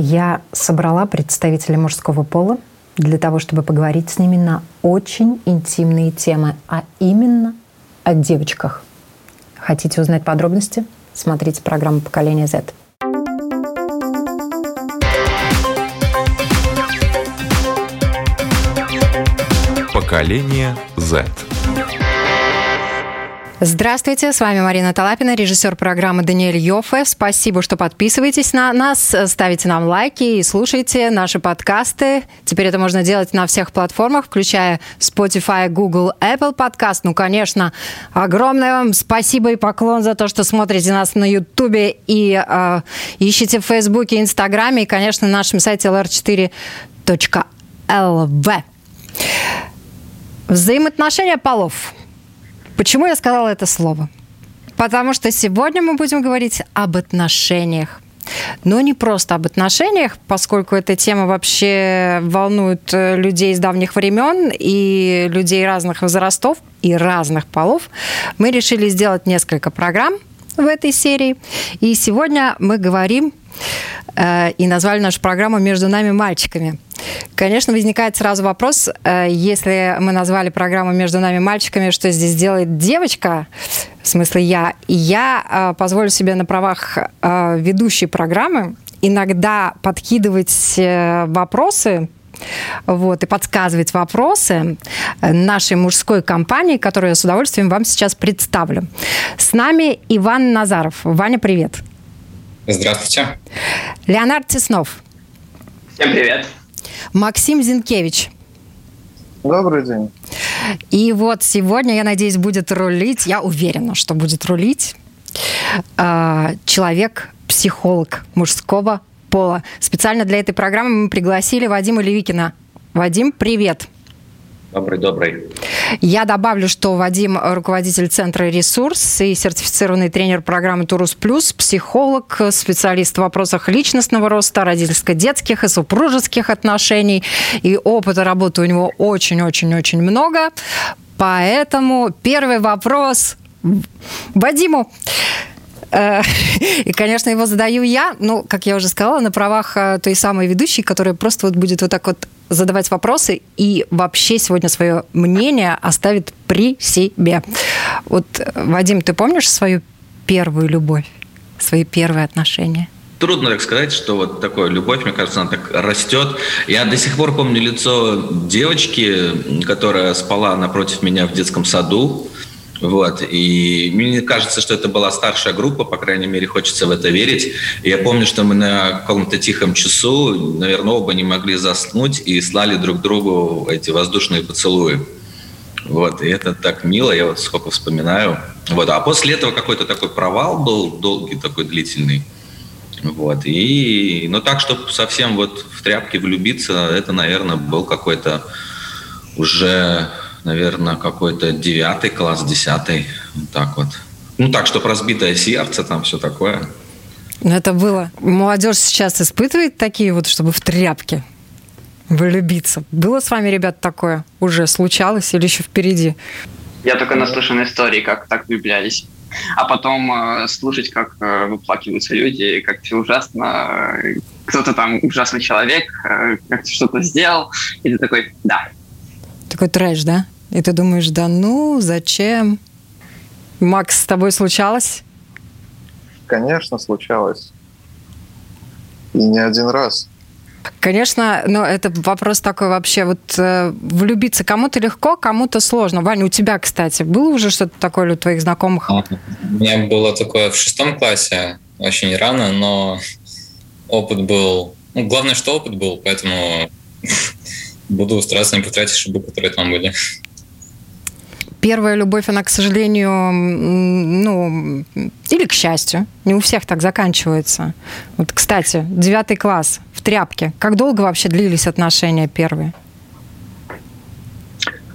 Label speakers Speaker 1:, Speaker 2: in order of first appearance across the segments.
Speaker 1: Я собрала представителей мужского пола для того, чтобы поговорить с ними на очень интимные темы, а именно о девочках. Хотите узнать подробности? Смотрите программу «Поколение Z».
Speaker 2: Поколение Z.
Speaker 1: Здравствуйте, с вами Марина Талапина, режиссер программы Даниэль Йофе. Спасибо, что подписываетесь на нас, ставите нам лайки и слушайте наши подкасты. Теперь это можно делать на всех платформах, включая Spotify, Google, Apple Podcast. Ну, конечно, огромное вам спасибо и поклон за то, что смотрите нас на YouTube и э, ищите в Фейсбуке, Инстаграме и, конечно, на нашем сайте lr4.lv. Взаимоотношения полов – Почему я сказала это слово? Потому что сегодня мы будем говорить об отношениях. Но не просто об отношениях, поскольку эта тема вообще волнует э, людей с давних времен и людей разных возрастов и разных полов. Мы решили сделать несколько программ в этой серии. И сегодня мы говорим э, и назвали нашу программу «Между нами мальчиками». Конечно, возникает сразу вопрос, э, если мы назвали программу «Между нами мальчиками», что здесь делает девочка, в смысле я, и я э, позволю себе на правах э, ведущей программы иногда подкидывать вопросы вот, и подсказывать вопросы нашей мужской компании, которую я с удовольствием вам сейчас представлю. С нами Иван Назаров. Ваня, привет.
Speaker 3: Здравствуйте.
Speaker 1: Леонард Теснов.
Speaker 4: Всем привет.
Speaker 1: Максим Зинкевич.
Speaker 5: Добрый день.
Speaker 1: И вот сегодня, я надеюсь, будет рулить, я уверена, что будет рулить э, человек, психолог мужского пола. Специально для этой программы мы пригласили Вадима Левикина. Вадим, привет.
Speaker 3: Добрый, добрый.
Speaker 1: Я добавлю, что Вадим руководитель Центра «Ресурс» и сертифицированный тренер программы «Турус Плюс», психолог, специалист в вопросах личностного роста, родительско-детских и супружеских отношений. И опыта работы у него очень-очень-очень много. Поэтому первый вопрос Вадиму. Э, и, конечно, его задаю я, ну, как я уже сказала, на правах э, той самой ведущей, которая просто вот будет вот так вот задавать вопросы и вообще сегодня свое мнение оставит при себе. Вот, Вадим, ты помнишь свою первую любовь, свои первые отношения?
Speaker 3: Трудно так сказать, что вот такая любовь, мне кажется, она так растет. Я до сих пор помню лицо девочки, которая спала напротив меня в детском саду. Вот. И мне кажется, что это была старшая группа, по крайней мере, хочется в это верить. И я помню, что мы на каком-то тихом часу, наверное, оба не могли заснуть и слали друг другу эти воздушные поцелуи. Вот, и это так мило, я вот сколько вспоминаю. Вот, а после этого какой-то такой провал был долгий, такой длительный. Вот, и, ну так, чтобы совсем вот в тряпки влюбиться, это, наверное, был какой-то уже наверное, какой-то девятый класс, десятый, вот так вот. Ну так, чтобы разбитое сердце, там все такое.
Speaker 1: Ну это было. Молодежь сейчас испытывает такие вот, чтобы в тряпке влюбиться. Было с вами, ребят, такое? Уже случалось или еще впереди?
Speaker 4: Я только наслышан истории, как так влюблялись. А потом э, слушать, как э, выплакиваются люди, как все ужасно, кто-то там ужасный человек, э, как что-то сделал, и ты такой, да.
Speaker 1: Такой трэш, да? И ты думаешь, да ну, зачем? Макс, с тобой случалось?
Speaker 5: Конечно, случалось. И не один раз.
Speaker 1: Конечно, но это вопрос такой вообще. Вот э, влюбиться кому-то легко, кому-то сложно. Ваня, у тебя, кстати, было уже что-то такое у твоих знакомых?
Speaker 3: У меня было такое в шестом классе, очень рано, но опыт был... Ну, главное, что опыт был, поэтому буду стараться не повторять ошибок, которые там были
Speaker 1: первая любовь, она, к сожалению, ну, или к счастью, не у всех так заканчивается. Вот, кстати, девятый класс в тряпке. Как долго вообще длились отношения первые?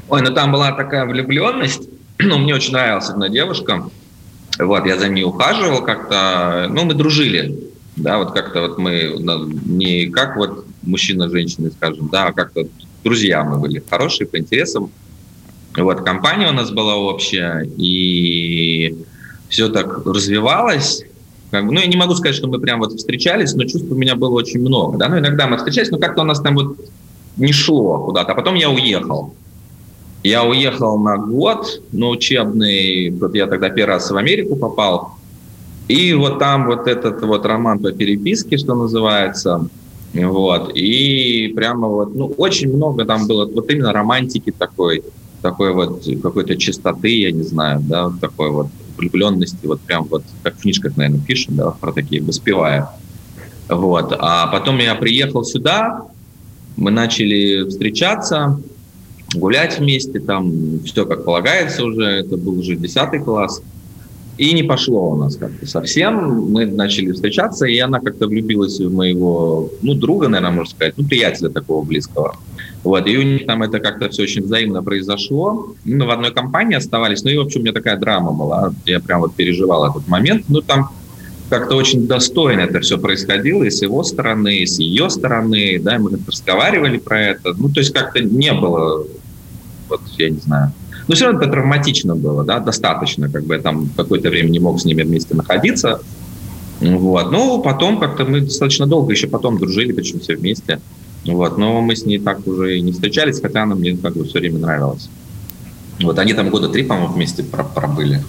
Speaker 3: Ой, ну там была такая влюбленность. Ну, мне очень нравилась одна девушка. Вот, я за ней ухаживал как-то. Ну, мы дружили. Да, вот как-то вот мы не как вот мужчина, женщина, скажем, да, а как-то друзья мы были хорошие по интересам. Вот, компания у нас была общая, и все так развивалось. Как ну, я не могу сказать, что мы прям вот встречались, но чувств у меня было очень много. Да? Ну, иногда мы встречались, но как-то у нас там вот не шло куда-то. А потом я уехал. Я уехал на год, на учебный, вот я тогда первый раз в Америку попал, и вот там вот этот вот роман по переписке, что называется, вот, и прямо вот, ну, очень много там было вот именно романтики такой, такой вот какой-то чистоты, я не знаю, да, вот такой вот влюбленности, вот прям вот, как в книжках, наверное, пишем, да, про такие, воспевая. Вот, а потом я приехал сюда, мы начали встречаться, гулять вместе, там все как полагается уже, это был уже 10 класс. И не пошло у нас как-то совсем. Мы начали встречаться, и она как-то влюбилась в моего, ну, друга, наверное, можно сказать, ну, приятеля такого близкого. Вот, и у них там это как-то все очень взаимно произошло. Мы в одной компании оставались, ну, и, в общем, у меня такая драма была. Я прям вот переживал этот момент. Ну, там как-то очень достойно это все происходило и с его стороны, и с ее стороны, да, мы разговаривали про это. Ну, то есть как-то не было, вот, я не знаю, но все равно это травматично было, да, достаточно, как бы я там какое-то время не мог с ними вместе находиться. Вот. Ну, потом как-то мы достаточно долго еще потом дружили, причем все вместе. Вот. Но мы с ней так уже и не встречались, хотя она мне как бы все время нравилась. Вот они там года три, по-моему, вместе пробыли.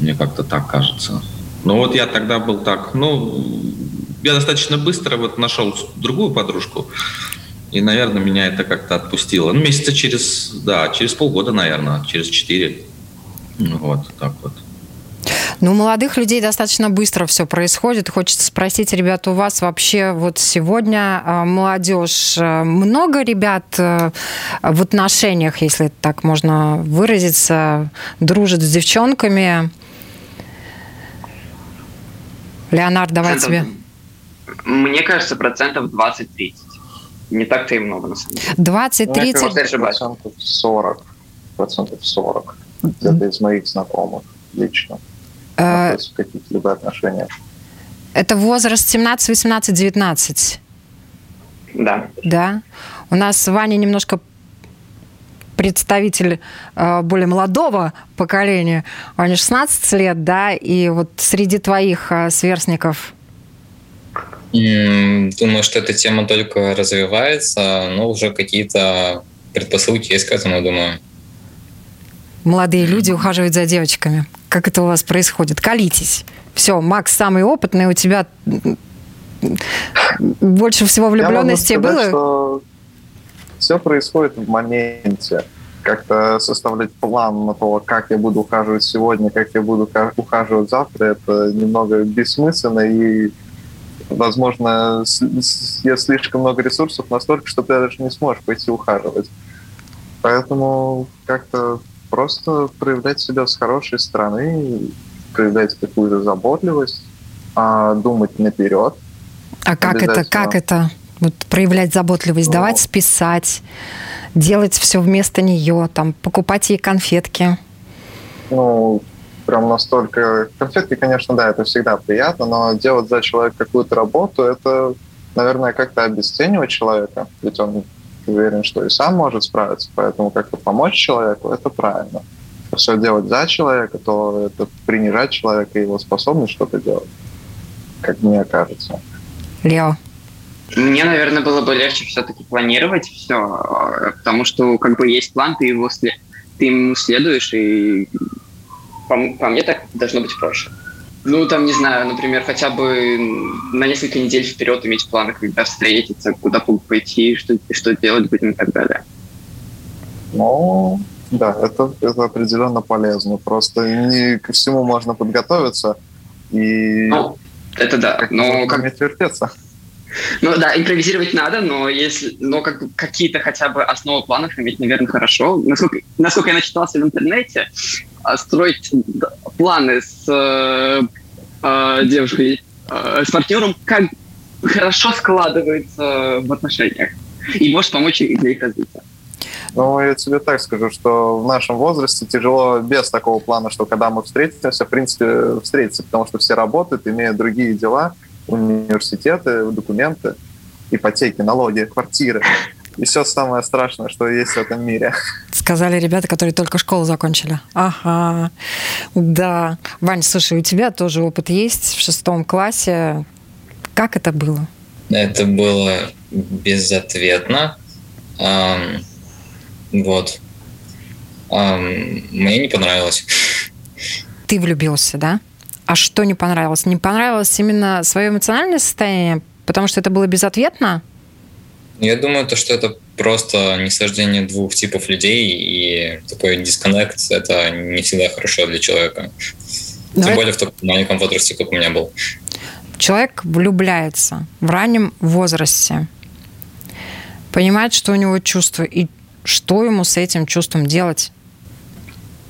Speaker 3: Мне как-то так кажется. Но вот я тогда был так, ну, я достаточно быстро вот нашел другую подружку, и, наверное, меня это как-то отпустило. Ну, месяца через, да, через полгода, наверное, через четыре. Ну, вот, так вот.
Speaker 1: Ну, у молодых людей достаточно быстро все происходит. Хочется спросить, ребята, у вас вообще вот сегодня а, молодежь, э, много ребят э, в отношениях, если так можно выразиться, дружит с девчонками? Леонард, давай тебе.
Speaker 4: Мне кажется, процентов 20-30 не так-то и много, на самом деле.
Speaker 1: 20-30?
Speaker 5: Процентов 40. Процентов 40. Это из моих знакомых лично. Э, в каких-либо отношениях.
Speaker 1: Это возраст 17, 18, 19?
Speaker 4: Да.
Speaker 1: Да. У нас Ваня немножко представитель э, более молодого поколения. Ваня 16 лет, да, и вот среди твоих э, сверстников
Speaker 2: Думаю, что эта тема только развивается, но уже какие-то предпосылки есть к этому, думаю.
Speaker 1: Молодые люди ухаживают за девочками. Как это у вас происходит? Колитесь. Все, Макс самый опытный, у тебя больше всего влюбленности
Speaker 5: Я могу
Speaker 1: сказать,
Speaker 5: было? Что все происходит в моменте. Как-то составлять план на то, как я буду ухаживать сегодня, как я буду ухаживать завтра, это немного бессмысленно и возможно, есть слишком много ресурсов настолько, что ты даже не сможешь пойти ухаживать. Поэтому как-то просто проявлять себя с хорошей стороны, проявлять какую-то заботливость, а думать наперед.
Speaker 1: А как это, как это? Вот проявлять заботливость, ну, давать списать, делать все вместо нее, там, покупать ей конфетки.
Speaker 5: Ну, прям настолько... Конфетки, конечно, да, это всегда приятно, но делать за человека какую-то работу, это, наверное, как-то обесценивать человека, ведь он уверен, что и сам может справиться, поэтому как-то помочь человеку — это правильно. Все делать за человека, то это принижать человека и его способность что-то делать, как мне кажется.
Speaker 1: Лео.
Speaker 4: Мне, наверное, было бы легче все-таки планировать все, потому что как бы есть план, ты его след... ты ему следуешь, и по, по мне так должно быть проще. Ну, там, не знаю, например, хотя бы на несколько недель вперед иметь планы, когда встретиться, куда пойти, что, что делать будем и так далее.
Speaker 5: Ну, да, это, это определенно полезно. Просто не ко всему можно подготовиться и...
Speaker 4: Ну, это да, но...
Speaker 5: Как... отвертеться.
Speaker 4: Ну да, импровизировать надо, но если, но как какие-то хотя бы основы планов иметь, наверное, хорошо. Насколько, насколько я начитался в интернете, строить планы с э, э, девушкой, э, с партнером, как хорошо складывается в отношениях и может помочь для их развития.
Speaker 5: Ну, я тебе так скажу, что в нашем возрасте тяжело без такого плана, что когда мы встретимся, в принципе, встретиться, потому что все работают, имеют другие дела, университеты, документы, ипотеки, налоги, квартиры. И все самое страшное, что есть в этом мире.
Speaker 1: Сказали ребята, которые только школу закончили. Ага, да. Вань, слушай, у тебя тоже опыт есть в шестом классе. Как это было?
Speaker 2: Это было безответно. Um, вот. Um, мне не понравилось.
Speaker 1: Ты влюбился, да? А что не понравилось? Не понравилось именно свое эмоциональное состояние, потому что это было безответно?
Speaker 2: Я думаю, то, что это просто несождение двух типов людей, и такой дисконнект — это не всегда хорошо для человека. Но Тем это... более в таком маленьком возрасте, как у меня был.
Speaker 1: Человек влюбляется в раннем возрасте, понимает, что у него чувство, и что ему с этим чувством делать.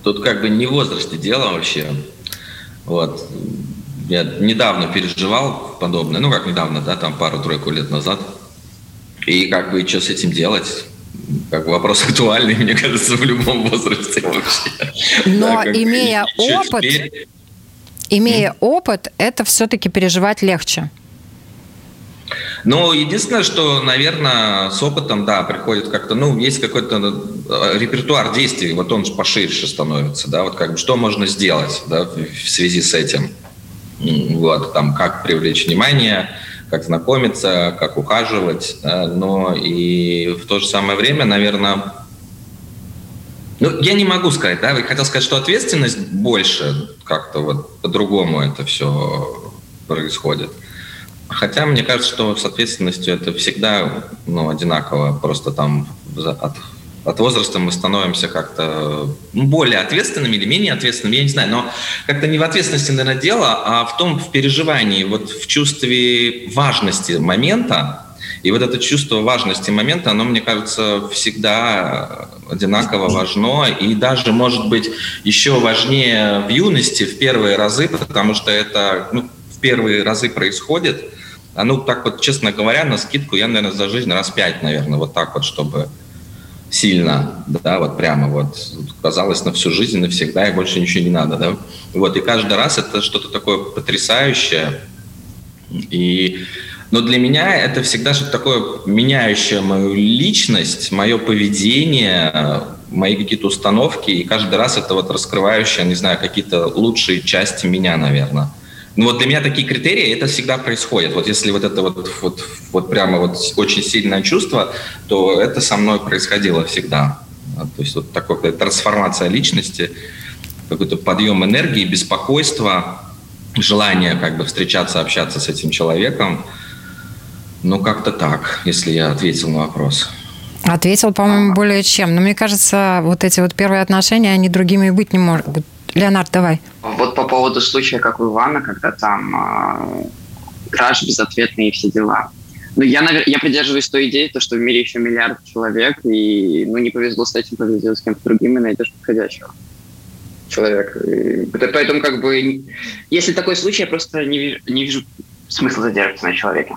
Speaker 3: Тут как бы не в возрасте дело вообще. Вот. Я недавно переживал подобное, ну как недавно, да, там пару-тройку лет назад – и как бы что с этим делать? Как вопрос актуальный, мне кажется, в любом возрасте вообще.
Speaker 1: Но да, имея опыт, теперь? имея mm. опыт, это все-таки переживать легче.
Speaker 3: Ну, единственное, что, наверное, с опытом, да, приходит как-то, ну, есть какой-то э, репертуар действий, вот он поширше становится, да, вот как бы что можно сделать, да, в связи с этим. Вот, там, как привлечь внимание, как знакомиться, как ухаживать, да, но и в то же самое время, наверное, ну, я не могу сказать, да, я хотел сказать, что ответственность больше, как-то вот по-другому это все происходит. Хотя мне кажется, что с ответственностью это всегда ну, одинаково, просто там от от возраста мы становимся как-то ну, более ответственными или менее ответственными, я не знаю, но как-то не в ответственности, наверное, дело, а в том, в переживании, вот в чувстве важности момента, и вот это чувство важности момента, оно, мне кажется, всегда одинаково важно, и даже, может быть, еще важнее в юности, в первые разы, потому что это ну, в первые разы происходит. А ну, так вот, честно говоря, на скидку я, наверное, за жизнь раз пять, наверное, вот так вот, чтобы сильно, да, вот прямо вот казалось на всю жизнь, навсегда, и больше ничего не надо, да. Вот, и каждый раз это что-то такое потрясающее. И, но для меня это всегда что-то такое меняющее мою личность, мое поведение, мои какие-то установки, и каждый раз это вот раскрывающее, не знаю, какие-то лучшие части меня, наверное. Ну вот для меня такие критерии, это всегда происходит. Вот если вот это вот, вот, вот прямо вот очень сильное чувство, то это со мной происходило всегда. То есть вот такая трансформация личности, какой-то подъем энергии, беспокойства, желание как бы встречаться, общаться с этим человеком. Ну, как-то так, если я ответил на вопрос.
Speaker 1: Ответил, по-моему, более чем. Но мне кажется, вот эти вот первые отношения, они другими быть не могут. Леонард, давай.
Speaker 4: Вот по поводу случая, как у Ивана, когда там э, краш безответный и все дела. Ну, я, навер... я придерживаюсь той идеи, то, что в мире еще миллиард человек, и ну, не повезло с этим, повезло с кем-то другим, и найдешь подходящего человека. И... Поэтому, как бы, если такой случай, я просто не вижу, не вижу смысла задерживаться на человеке.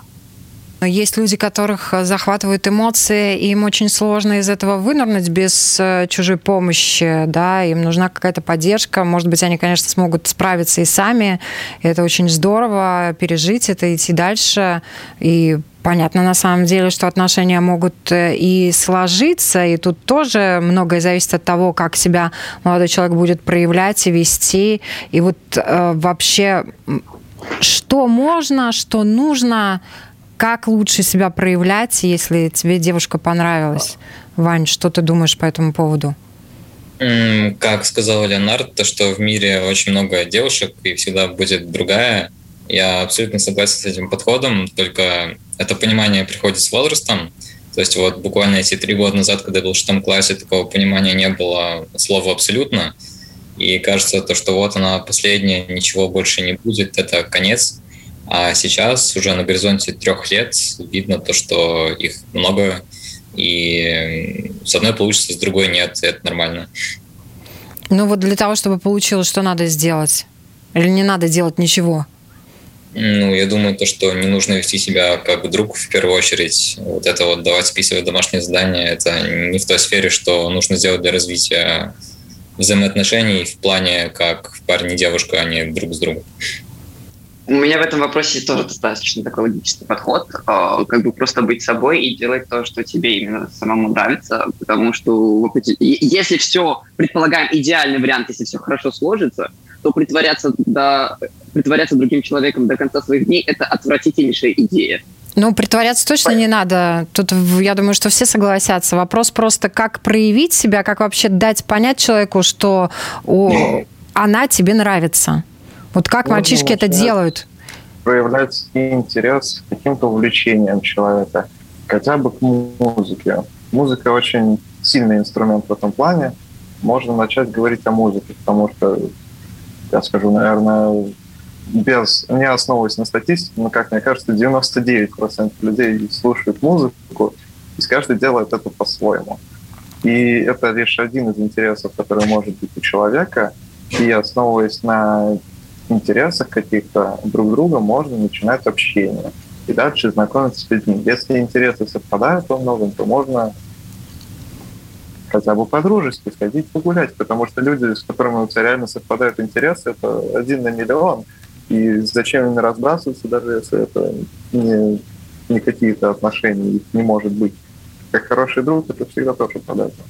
Speaker 1: Есть люди, которых э, захватывают эмоции, и им очень сложно из этого вынырнуть без э, чужой помощи, да, им нужна какая-то поддержка, может быть, они, конечно, смогут справиться и сами, это очень здорово, пережить это, идти дальше, и Понятно, на самом деле, что отношения могут э, и сложиться, и тут тоже многое зависит от того, как себя молодой человек будет проявлять и вести. И вот э, вообще, что можно, что нужно как лучше себя проявлять, если тебе девушка понравилась? Вань, что ты думаешь по этому поводу?
Speaker 2: Как сказал Леонард, то, что в мире очень много девушек и всегда будет другая. Я абсолютно согласен с этим подходом, только это понимание приходит с возрастом. То есть вот буквально эти три года назад, когда я был в шестом классе, такого понимания не было слова «абсолютно». И кажется, то, что вот она последняя, ничего больше не будет, это конец. А сейчас уже на горизонте трех лет видно то, что их много, и с одной получится, с другой нет, и это нормально.
Speaker 1: Ну вот для того, чтобы получилось, что надо сделать? Или не надо делать ничего?
Speaker 2: Ну, я думаю, то, что не нужно вести себя как друг в первую очередь. Вот это вот давать списывать домашние задания, это не в той сфере, что нужно сделать для развития взаимоотношений в плане как парень и девушка, а не друг с другом.
Speaker 4: У меня в этом вопросе тоже достаточно такой логический подход. А, как бы просто быть собой и делать то, что тебе именно самому нравится. Потому что если все, предполагаем, идеальный вариант, если все хорошо сложится, то притворяться, до, притворяться другим человеком до конца своих дней – это отвратительнейшая идея.
Speaker 1: Ну, притворяться точно не надо. Тут, я думаю, что все согласятся. Вопрос просто, как проявить себя, как вообще дать понять человеку, что о, она тебе нравится. Вот как Можно мальчишки это делают?
Speaker 5: Проявлять интерес к каким-то увлечениям человека, хотя бы к музыке. Музыка очень сильный инструмент в этом плане. Можно начать говорить о музыке, потому что, я скажу, наверное, без, не основываясь на статистике, но, как мне кажется, 99% людей слушают музыку, и каждый делает это по-своему. И это лишь один из интересов, который может быть у человека. И основываясь на интересах каких-то друг друга можно начинать общение и дальше знакомиться с людьми. Если интересы совпадают во многом, то можно хотя бы по-дружески сходить погулять, потому что люди, с которыми у тебя реально совпадают интересы, это один на миллион. И зачем ими разбрасываться, даже если это не, не какие-то отношения, их не может быть. Как хороший друг, это всегда тоже полезно.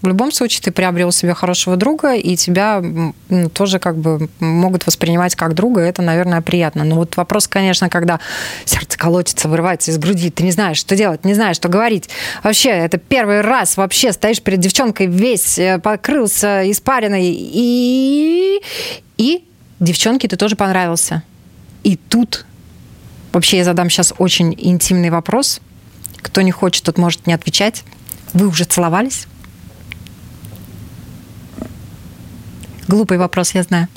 Speaker 1: В любом случае ты приобрел себе хорошего друга, и тебя ну, тоже как бы могут воспринимать как друга, это, наверное, приятно. Но вот вопрос, конечно, когда сердце колотится, вырывается из груди, ты не знаешь, что делать, не знаешь, что говорить. Вообще, это первый раз вообще стоишь перед девчонкой весь э, покрылся испаренной, и... И девчонке ты тоже понравился. И тут вообще я задам сейчас очень интимный вопрос. Кто не хочет, тот может не отвечать. Вы уже целовались? Глупый вопрос, я знаю.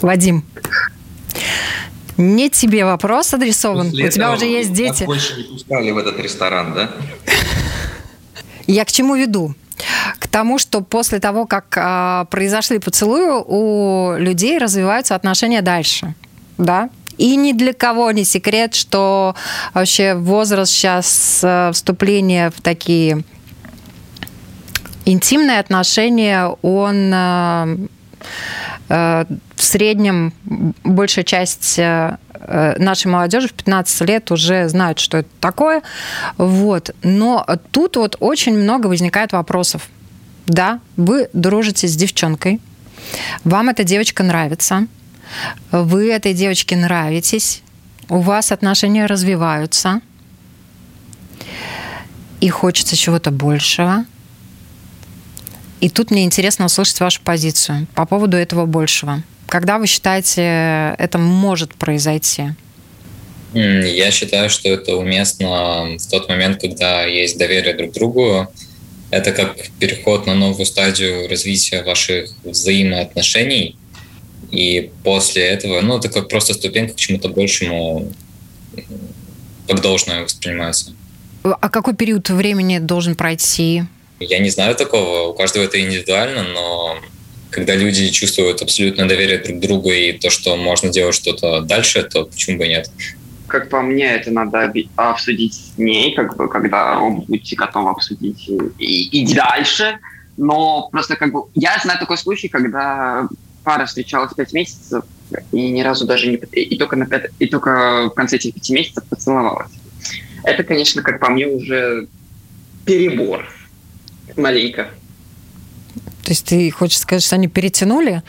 Speaker 1: Вадим, не тебе вопрос адресован. После У тебя уже есть дети.
Speaker 3: больше не пускали в этот ресторан, да?
Speaker 1: Я к чему веду? К тому, что после того, как а, произошли поцелуи, у людей развиваются отношения дальше. Да? И ни для кого не секрет, что вообще возраст сейчас э, вступления в такие интимные отношения, он э, э, в среднем большая часть э, нашей молодежи в 15 лет уже знают, что это такое. Вот. Но тут вот очень много возникает вопросов. Да, вы дружите с девчонкой, вам эта девочка нравится, вы этой девочке нравитесь, у вас отношения развиваются, и хочется чего-то большего – и тут мне интересно услышать вашу позицию по поводу этого большего. Когда вы считаете, это может произойти?
Speaker 2: Я считаю, что это уместно в тот момент, когда есть доверие друг к другу. Это как переход на новую стадию развития ваших взаимоотношений. И после этого, ну, это как просто ступенька к чему-то большему, как должное воспринимается.
Speaker 1: А какой период времени должен пройти
Speaker 2: я не знаю такого, у каждого это индивидуально, но когда люди чувствуют абсолютное доверие друг к другу и то, что можно делать что-то дальше, то почему бы нет?
Speaker 4: Как по мне, это надо обсудить с ней, как бы, когда оба будете готовы обсудить и, и дальше. Но просто как бы я знаю такой случай, когда пара встречалась пять месяцев и ни разу даже не и только на пять, и только в конце этих пяти месяцев поцеловалась. Это, конечно, как по мне уже перебор маленько.
Speaker 1: То есть ты хочешь сказать, что они перетянули?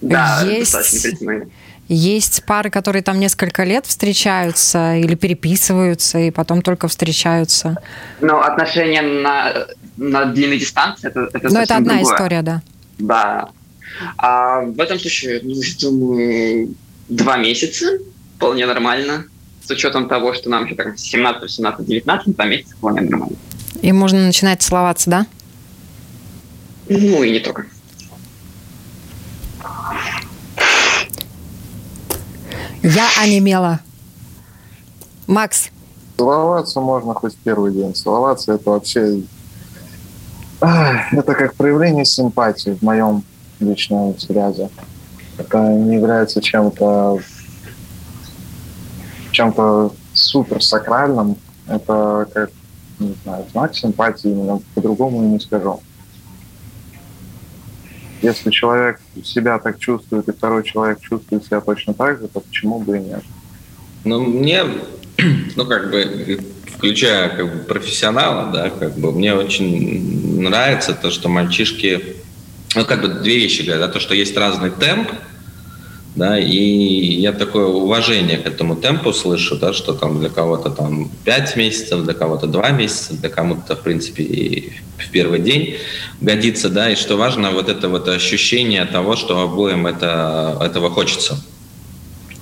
Speaker 4: Да, есть, достаточно перетянули.
Speaker 1: Есть пары, которые там несколько лет встречаются или переписываются, и потом только встречаются.
Speaker 4: Ну, отношения на, на длинной дистанции это, это
Speaker 1: Но это одна
Speaker 4: другое.
Speaker 1: история, да.
Speaker 4: Да. А в этом случае, ну, думаю, два месяца вполне нормально. С учетом того, что нам еще там 17, 18, 19, два месяца вполне нормально.
Speaker 1: И можно начинать целоваться, да?
Speaker 4: Ну и не только.
Speaker 1: Я онемела. Макс.
Speaker 5: Целоваться можно хоть первый день. Целоваться это вообще... Это как проявление симпатии в моем личном взгляде. Это не является чем-то чем-то супер сакральным. Это как не знаю, знак симпатии, именно по-другому не скажу. Если человек себя так чувствует, и второй человек чувствует себя точно так же, то почему бы и нет?
Speaker 3: Ну, мне, ну, как бы, включая как бы, профессионала, да, как бы, мне очень нравится то, что мальчишки, ну, как бы, две вещи да, то, что есть разный темп, да, и я такое уважение к этому темпу слышу, да, что там для кого-то там 5 месяцев, для кого-то 2 месяца, для кого-то, в принципе, и в первый день годится, да, и что важно, вот это вот ощущение того, что обоим это, этого хочется,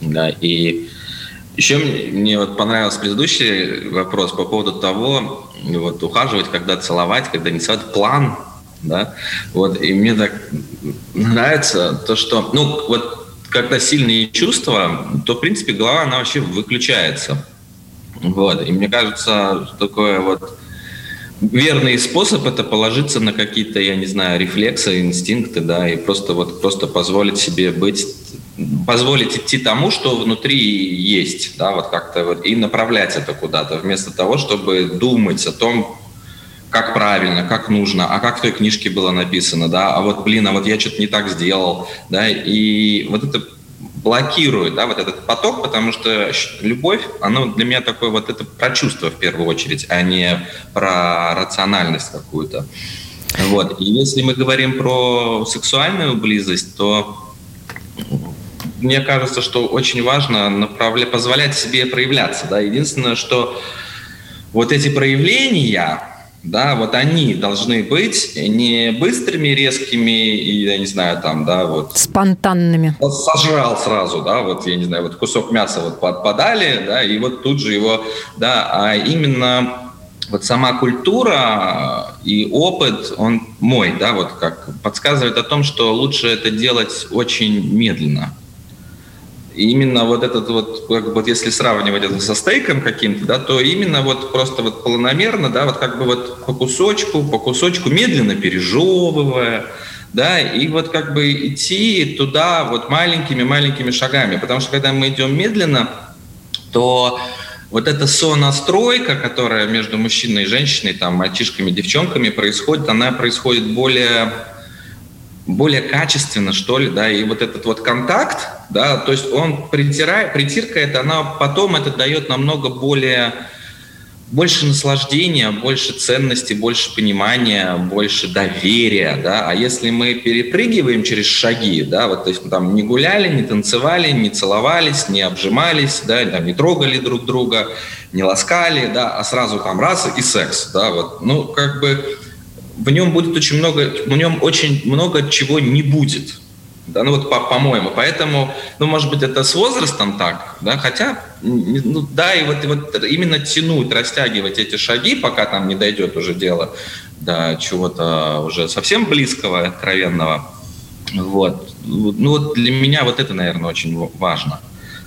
Speaker 3: да, и еще мне, мне вот понравился предыдущий вопрос по поводу того, вот ухаживать, когда целовать, когда не целовать, план, да, вот, и мне так нравится то, что, ну, вот когда сильные чувства, то, в принципе, голова, она вообще выключается. Вот. И мне кажется, такое вот верный способ это положиться на какие-то, я не знаю, рефлексы, инстинкты, да, и просто вот просто позволить себе быть, позволить идти тому, что внутри есть, да, вот как-то вот, и направлять это куда-то, вместо того, чтобы думать о том, как правильно, как нужно, а как в той книжке было написано, да, а вот, блин, а вот я что-то не так сделал, да, и вот это блокирует, да, вот этот поток, потому что любовь, она для меня такое вот это про чувство в первую очередь, а не про рациональность какую-то. Вот. И если мы говорим про сексуальную близость, то мне кажется, что очень важно направля... позволять себе проявляться. Да? Единственное, что вот эти проявления, да, вот они должны быть не быстрыми, резкими и, я не знаю, там, да, вот...
Speaker 1: Спонтанными.
Speaker 3: Вот сожрал сразу, да, вот, я не знаю, вот кусок мяса вот подали, да, и вот тут же его, да, а именно вот сама культура и опыт, он мой, да, вот как подсказывает о том, что лучше это делать очень медленно, именно вот этот вот, как бы, вот если сравнивать это со стейком каким-то, да, то именно вот просто вот планомерно, да, вот как бы вот по кусочку, по кусочку, медленно пережевывая, да, и вот как бы идти туда вот маленькими-маленькими шагами, потому что когда мы идем медленно, то вот эта сонастройка, которая между мужчиной и женщиной, там, мальчишками, девчонками происходит, она происходит более более качественно, что ли, да, и вот этот вот контакт, да, то есть он притирает, притирка это, она потом это дает намного более, больше наслаждения, больше ценности, больше понимания, больше доверия, да, а если мы перепрыгиваем через шаги, да, вот, то есть там не гуляли, не танцевали, не целовались, не обжимались, да, там, не трогали друг друга, не ласкали, да, а сразу там раз и секс, да, вот, ну, как бы в нем будет очень много, в нем очень много чего не будет. Да, ну вот по- по-моему. Поэтому, ну, может быть, это с возрастом так, да, хотя, ну, да, и вот, и вот именно тянуть, растягивать эти шаги, пока там не дойдет уже дело до чего-то уже совсем близкого, откровенного. Вот. Ну, вот для меня вот это, наверное, очень важно.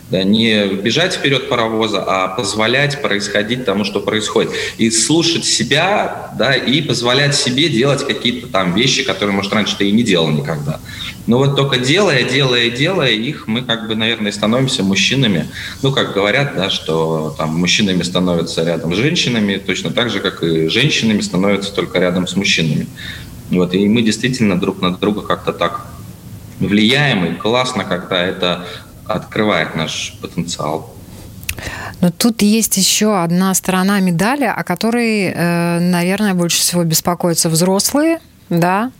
Speaker 3: Не бежать вперед паровоза, а позволять происходить тому, что происходит. И слушать себя, да, и позволять себе делать какие-то там вещи, которые, может, раньше ты и не делал никогда. Но вот только делая, делая, делая их, мы как бы, наверное, становимся мужчинами. Ну, как говорят, да, что там мужчинами становятся рядом с женщинами, точно так же, как и женщинами становятся только рядом с мужчинами. Вот, и мы действительно друг на друга как-то так влияем, и классно, когда это открывает наш потенциал.
Speaker 1: Но тут есть еще одна сторона медали, о которой, э, наверное, больше всего беспокоятся взрослые, да.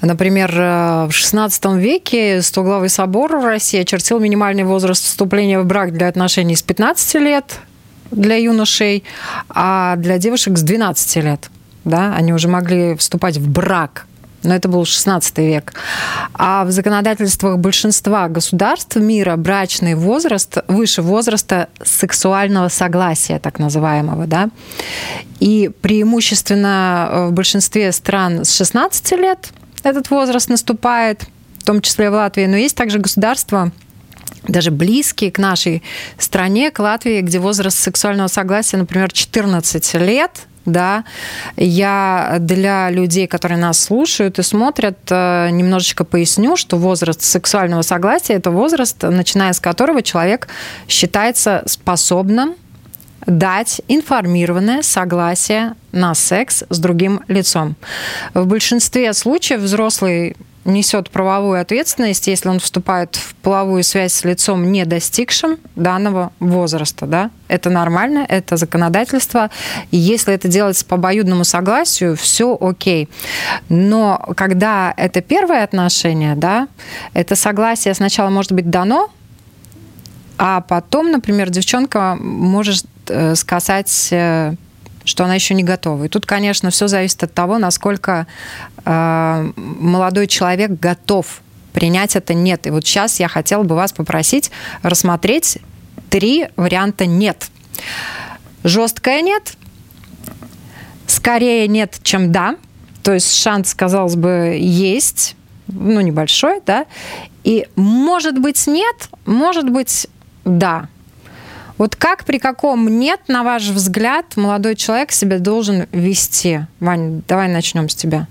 Speaker 1: Например, э, в XVI веке Стоглавый собор в России очертил минимальный возраст вступления в брак для отношений с 15 лет для юношей, а для девушек с 12 лет. Да, они уже могли вступать в брак но это был 16 век. А в законодательствах большинства государств мира брачный возраст выше возраста сексуального согласия, так называемого, да. И преимущественно э, в большинстве стран с 16 лет этот возраст наступает, в том числе в Латвии, но есть также государства, даже близкие к нашей стране, к Латвии, где возраст сексуального согласия, например, 14 лет – да, я для людей, которые нас слушают и смотрят, э, немножечко поясню, что возраст сексуального согласия – это возраст, начиная с которого человек считается способным дать информированное согласие на секс с другим лицом. В большинстве случаев взрослый несет правовую ответственность, если он вступает в половую связь с лицом, не достигшим данного возраста. Да? Это нормально, это законодательство. И если это делается по обоюдному согласию, все окей. Но когда это первое отношение, да, это согласие сначала может быть дано, а потом, например, девчонка может э, сказать э, что она еще не готова. И тут, конечно, все зависит от того, насколько э, молодой человек готов принять это нет. И вот сейчас я хотела бы вас попросить рассмотреть три варианта нет. Жесткое нет, скорее нет, чем да. То есть шанс, казалось бы, есть, ну, небольшой, да. И может быть нет, может быть да. Вот как, при каком нет, на ваш взгляд, молодой человек себя должен вести? Вань, давай начнем с тебя.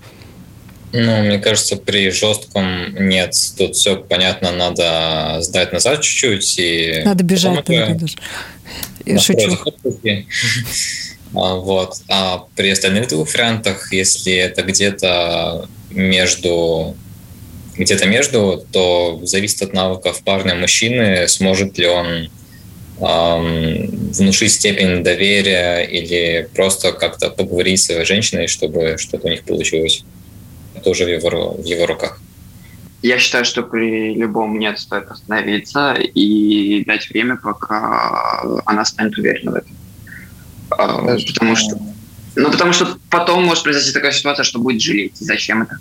Speaker 2: Ну, мне кажется, при жестком нет. Тут все понятно, надо сдать назад чуть-чуть. И
Speaker 1: надо бежать. Только
Speaker 2: Шучу. А, вот. А при остальных двух вариантах, если это где-то между где-то между, то зависит от навыков парня мужчины, сможет ли он внушить степень доверия или просто как-то поговорить с своей женщиной, чтобы что-то у них получилось. Это уже в его, в его руках.
Speaker 4: Я считаю, что при любом нет стоит остановиться и дать время, пока она станет уверена в этом. Даже потому что, ну, потому что потом может произойти такая ситуация, что будет жалеть. Зачем это?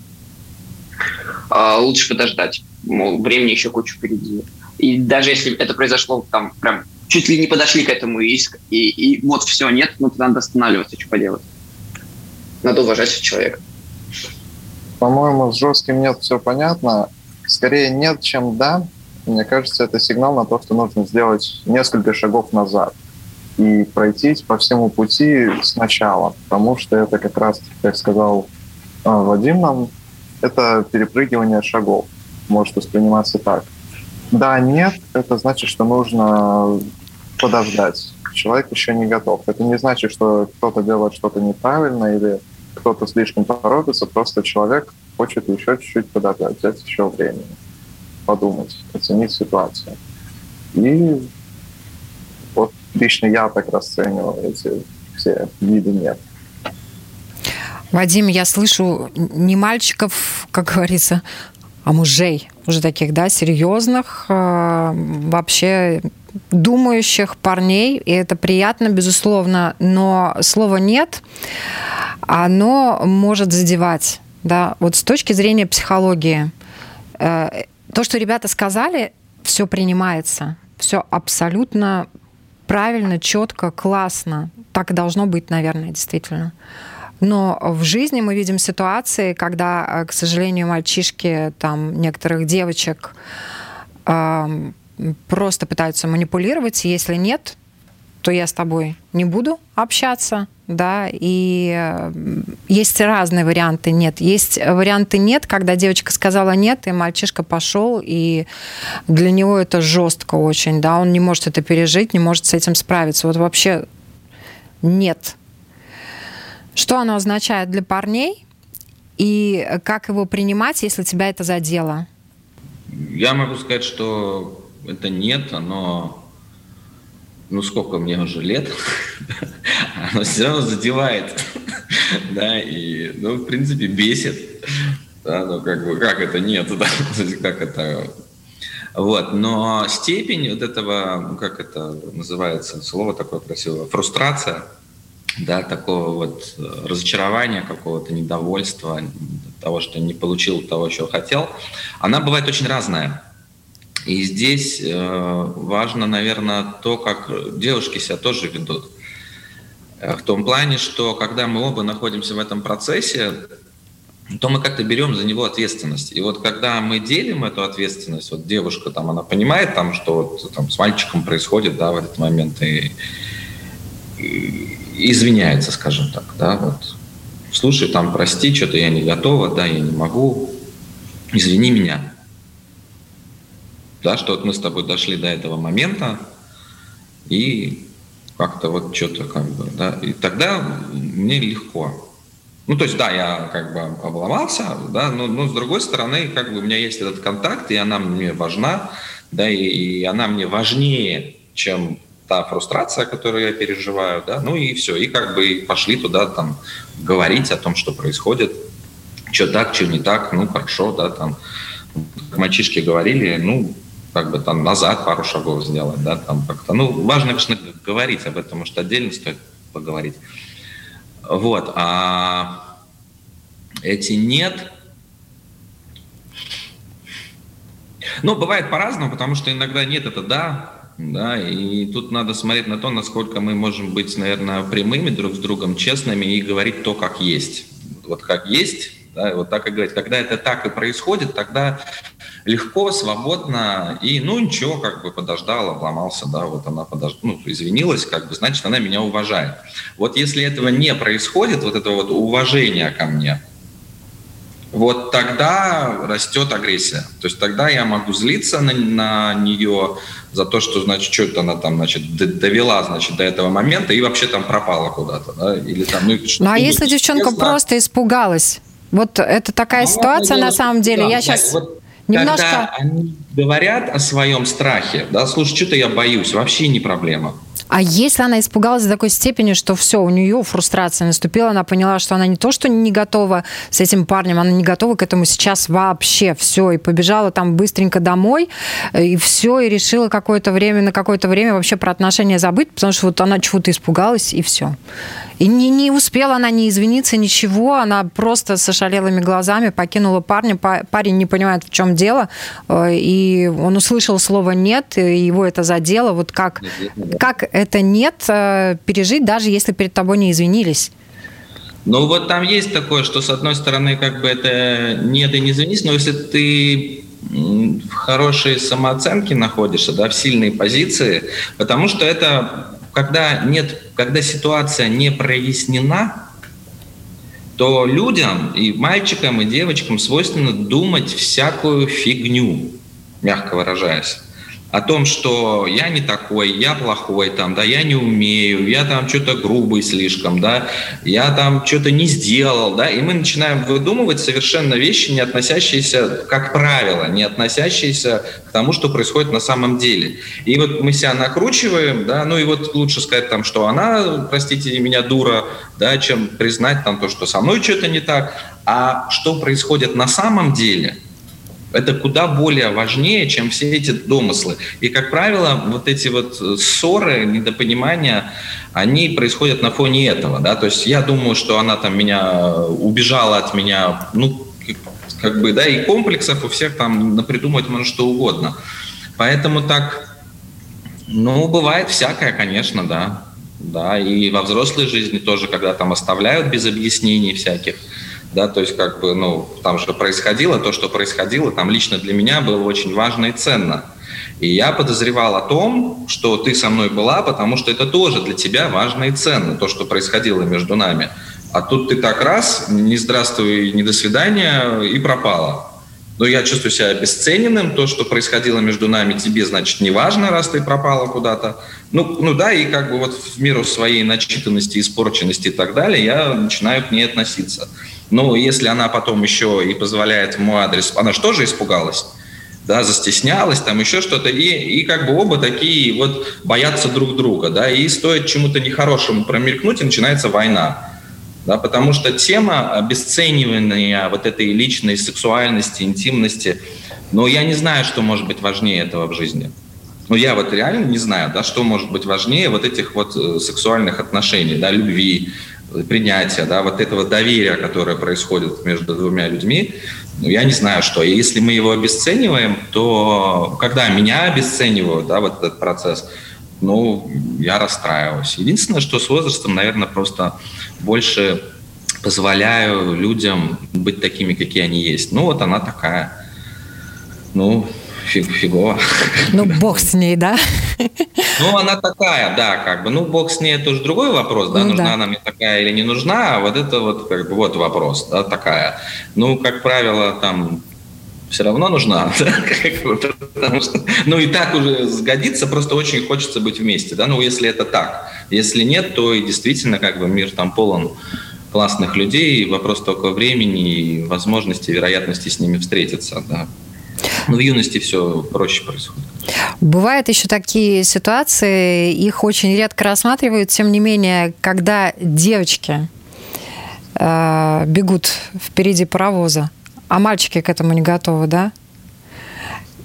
Speaker 4: Лучше подождать. Мол, времени еще кучу впереди. И даже если это произошло там прям чуть ли не подошли к этому и, и, и вот все, нет, ну надо останавливаться, что поделать. Надо уважать человека.
Speaker 5: По-моему, с жестким нет все понятно. Скорее нет, чем да. Мне кажется, это сигнал на то, что нужно сделать несколько шагов назад и пройтись по всему пути сначала, потому что это как раз, как сказал э, Вадим нам, это перепрыгивание шагов, может восприниматься так. Да, нет, это значит, что нужно подождать. Человек еще не готов. Это не значит, что кто-то делает что-то неправильно или кто-то слишком торопится, просто человек хочет еще чуть-чуть подождать, взять еще времени, подумать, оценить ситуацию. И вот лично я так расцениваю эти все виды нет.
Speaker 1: Вадим, я слышу не мальчиков, как говорится, а мужей, уже таких, да, серьезных, э, вообще думающих парней, и это приятно, безусловно, но слово «нет», оно может задевать, да, вот с точки зрения психологии. Э, то, что ребята сказали, все принимается, все абсолютно правильно, четко, классно. Так должно быть, наверное, действительно. Но в жизни мы видим ситуации, когда, э, к сожалению, мальчишки, там, некоторых девочек э, просто пытаются манипулировать. Если нет, то я с тобой не буду общаться, да, и э, есть разные варианты нет. Есть варианты нет, когда девочка сказала нет, и мальчишка пошел, и для него это жестко очень, да, он не может это пережить, не может с этим справиться. Вот вообще нет что оно означает для парней? И как его принимать, если тебя это задело?
Speaker 3: Я могу сказать, что это нет, оно, ну сколько мне уже лет, оно все равно задевает, да, и, ну, в принципе, бесит, да, ну, как бы, как это нет, да, как это, вот, но степень вот этого, ну, как это называется, слово такое красивое, фрустрация – да, такого вот э, разочарования, какого-то недовольства, того, что не получил того, чего хотел, она бывает очень разная. И здесь э, важно, наверное, то, как девушки себя тоже ведут. Э, в том плане, что когда мы оба находимся в этом процессе, то мы как-то берем за него ответственность. И вот когда мы делим эту ответственность, вот девушка там, она понимает там, что вот там с мальчиком происходит, да, в этот момент, и, и извиняется, скажем так, да, вот, слушай, там, прости, что-то я не готова, да, я не могу, извини меня. Да, что вот мы с тобой дошли до этого момента, и как-то вот что-то как бы, да, и тогда мне легко. Ну, то есть, да, я как бы обломался, да, но, но с другой стороны, как бы у меня есть этот контакт, и она мне важна, да, и, и она мне важнее, чем та фрустрация, которую я переживаю, да, ну и все, и как бы пошли туда там говорить о том, что происходит, что так, что не так, ну хорошо, да, там. Мальчишки говорили, ну как бы там назад пару шагов сделать, да, там как-то, ну важно, конечно, говорить об этом, может отдельно стоит поговорить. Вот, а эти нет, ну, бывает по-разному, потому что иногда нет, это да, да, и тут надо смотреть на то, насколько мы можем быть, наверное, прямыми друг с другом, честными и говорить то, как есть. Вот как есть, да, вот так и говорить. Когда это так и происходит, тогда легко, свободно, и, ну, ничего, как бы подождал, обломался, да, вот она подож... ну, извинилась, как бы, значит, она меня уважает. Вот если этого не происходит, вот этого вот уважения ко мне, вот тогда растет агрессия. То есть тогда я могу злиться на, на нее за то, что, значит, что-то она там, значит, довела, значит, до этого момента и вообще там пропала куда-то, да, или там...
Speaker 1: Ну, ну а если девчонка просто испугалась? Вот это такая ну, ситуация на самом деле. Да, я сейчас... Вот немножко...
Speaker 3: Когда они говорят о своем страхе, да, слушай, что-то я боюсь, вообще не проблема.
Speaker 1: А если она испугалась до такой степени, что все, у нее фрустрация наступила, она поняла, что она не то, что не готова с этим парнем, она не готова к этому сейчас вообще, все, и побежала там быстренько домой, и все, и решила какое-то время, на какое-то время вообще про отношения забыть, потому что вот она чего-то испугалась, и все. И не, не успела она не извиниться, ничего, она просто с ошалелыми глазами покинула парня, парень не понимает, в чем дело, э, и он услышал слово «нет», и его это задело, вот как, как это «нет» э, пережить, даже если перед тобой не извинились.
Speaker 3: Ну вот там есть такое, что с одной стороны как бы это нет и не извинись, но если ты в хорошей самооценке находишься, да, в сильной позиции, потому что это когда нет, когда ситуация не прояснена, то людям, и мальчикам, и девочкам свойственно думать всякую фигню, мягко выражаясь о том, что я не такой, я плохой, там, да, я не умею, я там что-то грубый слишком, да, я там что-то не сделал, да, и мы начинаем выдумывать совершенно вещи, не относящиеся, как правило, не относящиеся к тому, что происходит на самом деле. И вот мы себя накручиваем, да, ну и вот лучше сказать там, что она, простите меня, дура, да, чем признать там то, что со мной что-то не так, а что происходит на самом деле – это куда более важнее, чем все эти домыслы. И, как правило, вот эти вот ссоры, недопонимания, они происходят на фоне этого. Да? То есть я думаю, что она там меня убежала от меня, ну, как бы, да, и комплексов у всех там напридумывать можно что угодно. Поэтому так, ну, бывает всякое, конечно, да. Да, и во взрослой жизни тоже, когда там оставляют без объяснений всяких, да, то есть как бы, ну, там же происходило то, что происходило, там лично для меня было очень важно и ценно. И я подозревал о том, что ты со мной была, потому что это тоже для тебя важно и ценно, то, что происходило между нами. А тут ты так раз, не здравствуй, не до свидания, и пропала. Но я чувствую себя обесцененным, то, что происходило между нами, тебе, значит, не важно, раз ты пропала куда-то. Ну, ну да, и как бы вот в меру своей начитанности, испорченности и так далее, я начинаю к ней относиться. Ну, если она потом еще и позволяет мой адрес, она же тоже испугалась, да, застеснялась, там еще что-то, и, и как бы оба такие вот боятся друг друга, да, и стоит чему-то нехорошему промелькнуть, и начинается война. Да, потому что тема обесценивания вот этой личной сексуальности, интимности, ну, я не знаю, что может быть важнее этого в жизни. Ну, я вот реально не знаю, да, что может быть важнее вот этих вот э, сексуальных отношений, да, любви, принятия, да, вот этого доверия, которое происходит между двумя людьми, ну, я не знаю, что. И если мы его обесцениваем, то когда меня обесценивают, да, вот этот процесс, ну, я расстраиваюсь. Единственное, что с возрастом, наверное, просто больше позволяю людям быть такими, какие они есть. Ну, вот она такая. Ну, фиг, фигово.
Speaker 1: Ну, бог с ней, да?
Speaker 3: Ну, она такая, да, как бы. Ну, бог с ней это уже другой вопрос, да, ну, нужна да. она мне такая или не нужна, а вот это вот, как бы, вот вопрос, да, такая. Ну, как правило, там, все равно нужна, да, как бы, потому что, ну, и так уже сгодится, просто очень хочется быть вместе, да, ну, если это так. Если нет, то и действительно, как бы, мир там полон классных людей, вопрос только времени и возможности, вероятности с ними встретиться, да. Но в юности все проще происходит.
Speaker 1: Бывают еще такие ситуации, их очень редко рассматривают, тем не менее, когда девочки э, бегут впереди паровоза, а мальчики к этому не готовы, да?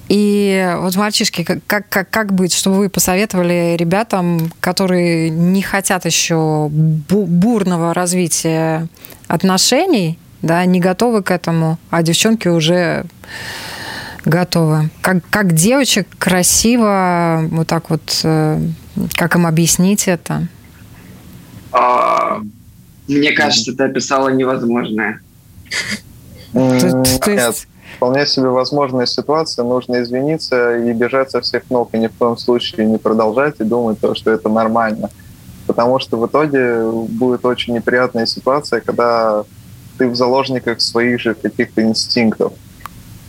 Speaker 1: И вот мальчишки, как, как, как быть, чтобы вы посоветовали ребятам, которые не хотят еще бурного развития отношений, да, не готовы к этому, а девчонки уже готовы. Как, как девочек красиво, вот так вот, э, как им объяснить это?
Speaker 4: А, мне кажется, ты описала невозможное.
Speaker 5: Нет, вполне себе возможная ситуация, нужно извиниться и бежать со всех ног, и ни в коем случае не продолжать и думать, что это нормально. Потому что в итоге будет очень неприятная ситуация, когда ты в заложниках своих же каких-то инстинктов,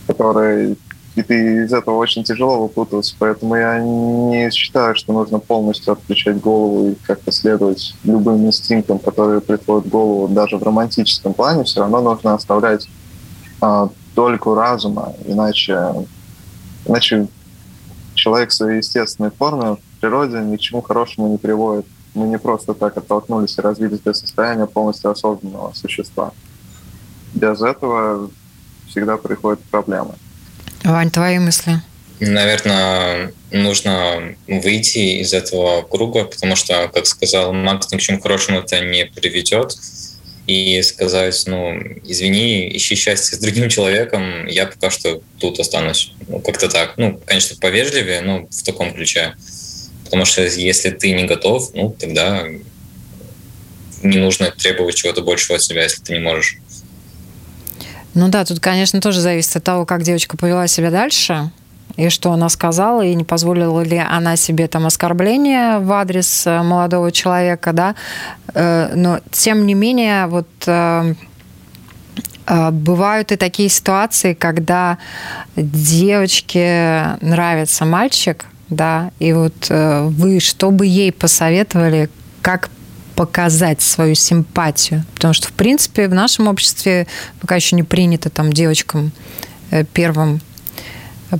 Speaker 5: которые и ты из этого очень тяжело выпутываться. Поэтому я не считаю, что нужно полностью отключать голову и как-то следовать любым инстинктам, которые приходят в голову даже в романтическом плане. Все равно нужно оставлять а, только разума, иначе, иначе человек в своей естественной форме в природе ни к чему хорошему не приводит. Мы не просто так оттолкнулись и развились до состояния полностью осознанного существа. Без этого всегда приходят проблемы.
Speaker 1: Вань, твои мысли?
Speaker 2: Наверное, нужно выйти из этого круга, потому что, как сказал Макс, ни к чему хорошему это не приведет. И сказать, ну, извини, ищи счастье с другим человеком, я пока что тут останусь. Ну, как-то так. Ну, конечно, повежливее, но в таком ключе. Потому что если ты не готов, ну, тогда не нужно требовать чего-то большего от себя, если ты не можешь.
Speaker 1: Ну да, тут, конечно, тоже зависит от того, как девочка повела себя дальше, и что она сказала, и не позволила ли она себе там оскорбление в адрес э, молодого человека, да. Э, но, тем не менее, вот э, бывают и такие ситуации, когда девочке нравится мальчик, да, и вот вы что бы ей посоветовали, как показать свою симпатию. Потому что, в принципе, в нашем обществе пока еще не принято там девочкам э, первым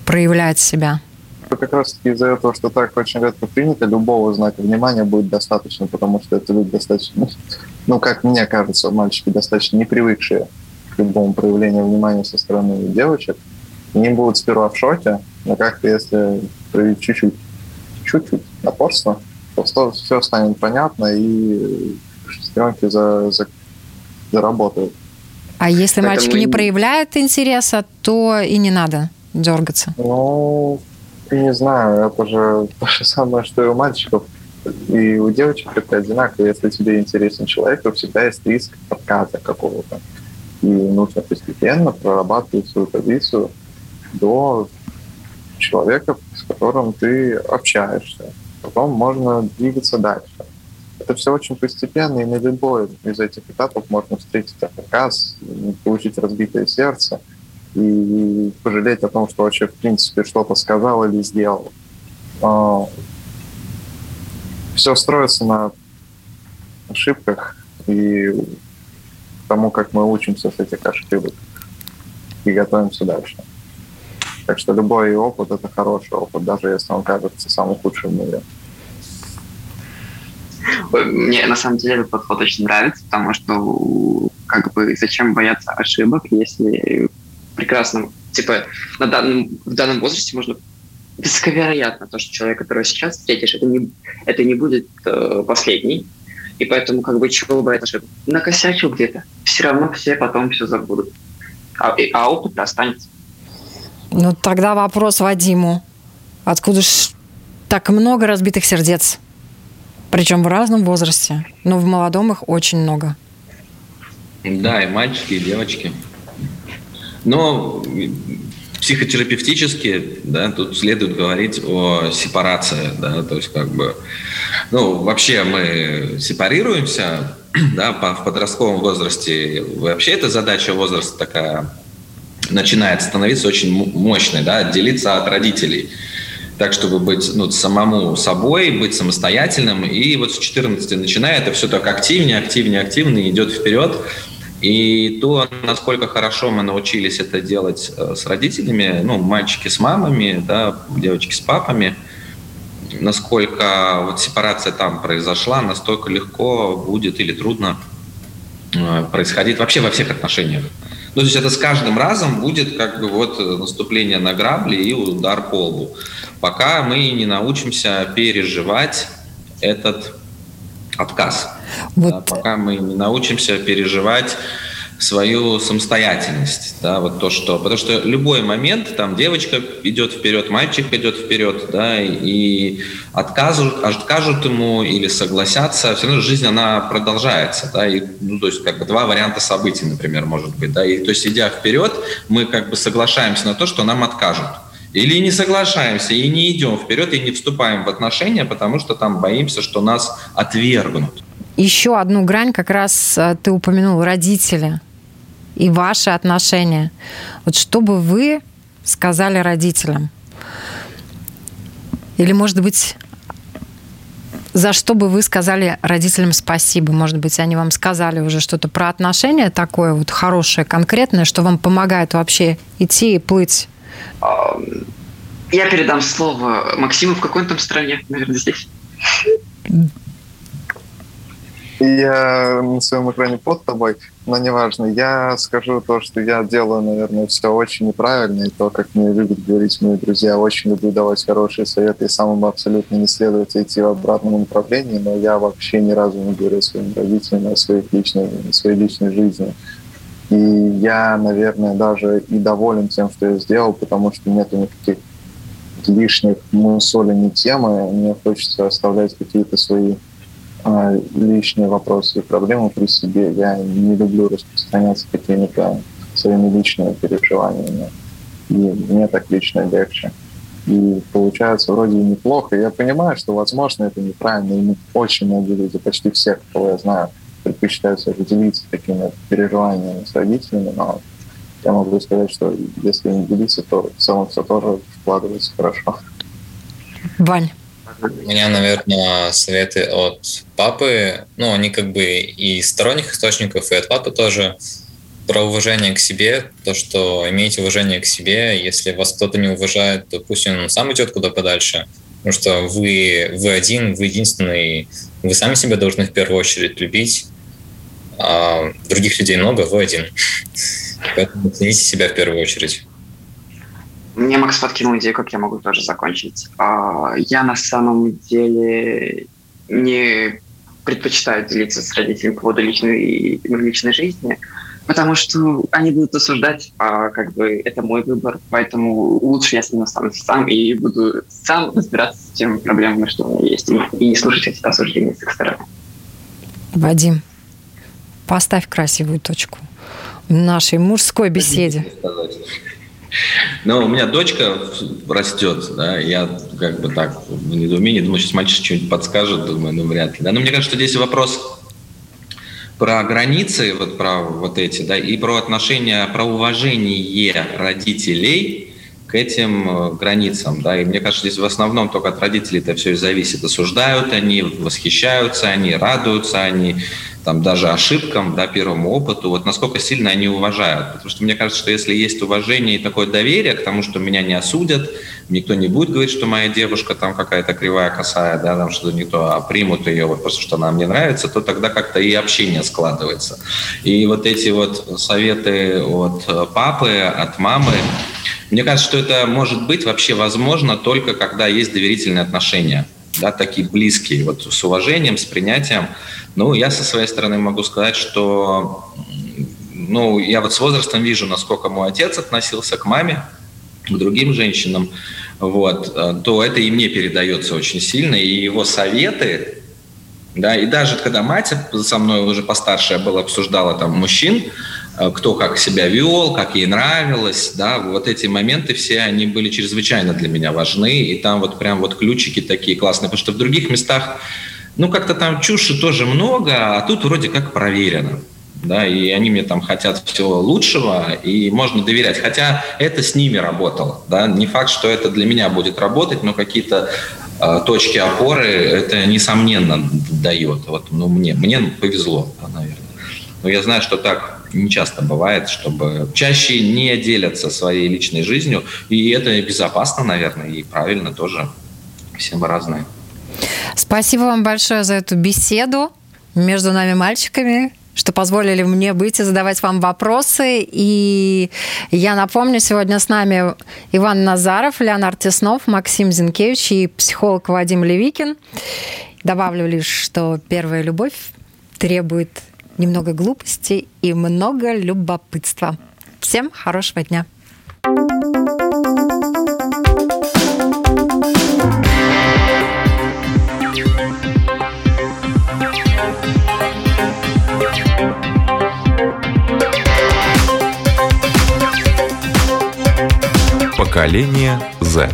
Speaker 1: проявлять себя.
Speaker 5: Как раз из-за этого, что так очень редко принято, любого знака внимания будет достаточно, потому что это люди достаточно, ну, как мне кажется, мальчики достаточно не привыкшие к любому проявлению внимания со стороны девочек. Они будут сперва в шоке, но как-то если проявить чуть-чуть, чуть-чуть напорство, все станет понятно, и шестеренки за, за, заработают.
Speaker 1: А если Поэтому мальчик не проявляет интереса, то и не надо дергаться?
Speaker 5: Ну, не знаю, это же то же самое, что и у мальчиков. И у девочек это одинаково. Если тебе интересен человек, то всегда есть риск отказа какого-то. И нужно постепенно прорабатывать свою позицию до человека, с которым ты общаешься потом можно двигаться дальше. Это все очень постепенно, и на любой из этих этапов можно встретить отказ, получить разбитое сердце и пожалеть о том, что вообще в принципе что-то сказал или сделал. А, все строится на ошибках и тому, как мы учимся с этих ошибок и готовимся дальше. Так что любой опыт — это хороший опыт, даже если он кажется самым худшим в мире.
Speaker 4: Мне на самом деле этот подход очень нравится, потому что как бы зачем бояться ошибок, если прекрасно, типа на данном, в данном возрасте можно высоковероятно то, что человек, которого сейчас встретишь, это не, это не будет э, последний. И поэтому как бы чего бояться ошибок? Накосячил где-то. Все равно все потом все забудут. А, а опыт останется.
Speaker 1: Ну, тогда вопрос Вадиму. Откуда ж так много разбитых сердец? Причем в разном возрасте. Но в молодом их очень много.
Speaker 3: Да, и мальчики, и девочки. Но психотерапевтически, да, тут следует говорить о сепарации, да, то есть как бы, ну, вообще мы сепарируемся, да, в подростковом возрасте, вообще эта задача возраста такая начинает становиться очень мощной, да, отделиться от родителей. так, чтобы быть ну, самому собой, быть самостоятельным. И вот с 14 начиная это все так активнее, активнее, активнее идет вперед. И то, насколько хорошо мы научились это делать э, с родителями, ну, мальчики с мамами, да, девочки с папами, насколько вот сепарация там произошла, настолько легко будет или трудно э, происходить вообще во всех отношениях. Ну, то есть это с каждым разом будет как бы вот наступление на грабли и удар по лбу. Пока мы не научимся переживать этот отказ. Вот. Пока мы не научимся переживать свою самостоятельность, да, вот то, что, потому что любой момент, там девочка идет вперед, мальчик идет вперед, да, и откажут, откажут ему или согласятся, все равно жизнь, она продолжается, да, и, ну, то есть, как бы два варианта событий, например, может быть, да, и, то есть, идя вперед, мы как бы соглашаемся на то, что нам откажут, или не соглашаемся и не идем вперед и не вступаем в отношения, потому что там боимся, что нас отвергнут.
Speaker 1: Еще одну грань как раз э, ты упомянул родители и ваши отношения. Вот что бы вы сказали родителям? Или, может быть, за что бы вы сказали родителям спасибо? Может быть, они вам сказали уже что-то про отношения такое вот хорошее, конкретное, что вам помогает вообще идти и плыть?
Speaker 4: Я передам слово Максиму в какой-то там стране, наверное, здесь.
Speaker 5: Я на своем экране под тобой, но неважно. Я скажу то, что я делаю, наверное, все очень неправильно, и то, как мне любят говорить мои друзья, очень люблю давать хорошие советы, и самым абсолютно не следует идти в обратном направлении, но я вообще ни разу не говорю своим родителям о своих личной, своей личной жизни. И я, наверное, даже и доволен тем, что я сделал, потому что нет никаких лишних мусолений темы. Мне хочется оставлять какие-то свои а, лишние вопросы и проблемы при себе. Я не люблю распространяться какими-то своими личными переживаниями. И мне так лично легче. И получается вроде неплохо. Я понимаю, что, возможно, это неправильно. И очень многие люди, почти все, кого я знаю, предпочитают делиться такими переживаниями с родителями, но я могу сказать, что если не делиться, то в целом все тоже вкладывается хорошо.
Speaker 1: Вань.
Speaker 2: У меня, наверное, советы от папы, ну, они как бы и из сторонних источников, и от папы тоже. Про уважение к себе, то, что имейте уважение к себе, если вас кто-то не уважает, то пусть он сам идет куда подальше, потому что вы, вы один, вы единственный, вы сами себя должны в первую очередь любить, а других людей много, вы один. Поэтому цените себя в первую очередь.
Speaker 4: Мне Макс подкинул идею, как я могу тоже закончить. А, я на самом деле не предпочитаю делиться с родителями по поводу личной, личной жизни, потому что они будут осуждать, а как бы это мой выбор, поэтому лучше я с ним останусь сам и буду сам разбираться с теми проблемами, что у меня есть, и не слушать эти осуждения с их стороны.
Speaker 1: Вадим, поставь красивую точку в нашей мужской беседе.
Speaker 3: Но у меня дочка растет, да, я как бы так в недоумении, думаю, сейчас мальчик что-нибудь подскажет, думаю, ну вряд ли. Да. Но мне кажется, что здесь вопрос про границы, вот про вот эти, да, и про отношения, про уважение родителей к этим э, границам, да, и мне кажется, здесь в основном только от родителей это все и зависит. Осуждают они, восхищаются они, радуются они, там даже ошибкам, да, первому опыту, вот насколько сильно они уважают. Потому что мне кажется, что если есть уважение и такое доверие к тому, что меня не осудят, никто не будет говорить, что моя девушка там какая-то кривая, косая, да, там что-то не то, а примут ее вот просто, что она мне нравится, то тогда как-то и общение складывается. И вот эти вот советы от папы, от мамы, мне кажется, что это может быть вообще возможно только когда есть доверительные отношения, да, такие близкие, вот с уважением, с принятием. Ну, я со своей стороны могу сказать, что ну, я вот с возрастом вижу, насколько мой отец относился к маме, к другим женщинам, вот, то это и мне передается очень сильно, и его советы, да, и даже когда мать со мной уже постарше была, обсуждала там мужчин, кто как себя вел, как ей нравилось, да, вот эти моменты все, они были чрезвычайно для меня важны, и там вот прям вот ключики такие классные, потому что в других местах ну, как-то там чуши тоже много, а тут вроде как проверено. да, и они мне там хотят всего лучшего, и можно доверять. Хотя это с ними работало, да, не факт, что это для меня будет работать, но какие-то э, точки опоры это несомненно дает. Вот, ну мне, мне повезло, наверное. Но я знаю, что так не часто бывает, чтобы чаще не делятся своей личной жизнью, и это безопасно, наверное, и правильно тоже. Все мы разные.
Speaker 1: Спасибо вам большое за эту беседу между нами мальчиками что позволили мне быть и задавать вам вопросы. И я напомню, сегодня с нами Иван Назаров, Леонард Теснов, Максим Зинкевич и психолог Вадим Левикин. Добавлю лишь, что первая любовь требует немного глупости и много любопытства. Всем хорошего дня!
Speaker 6: Поколение Z.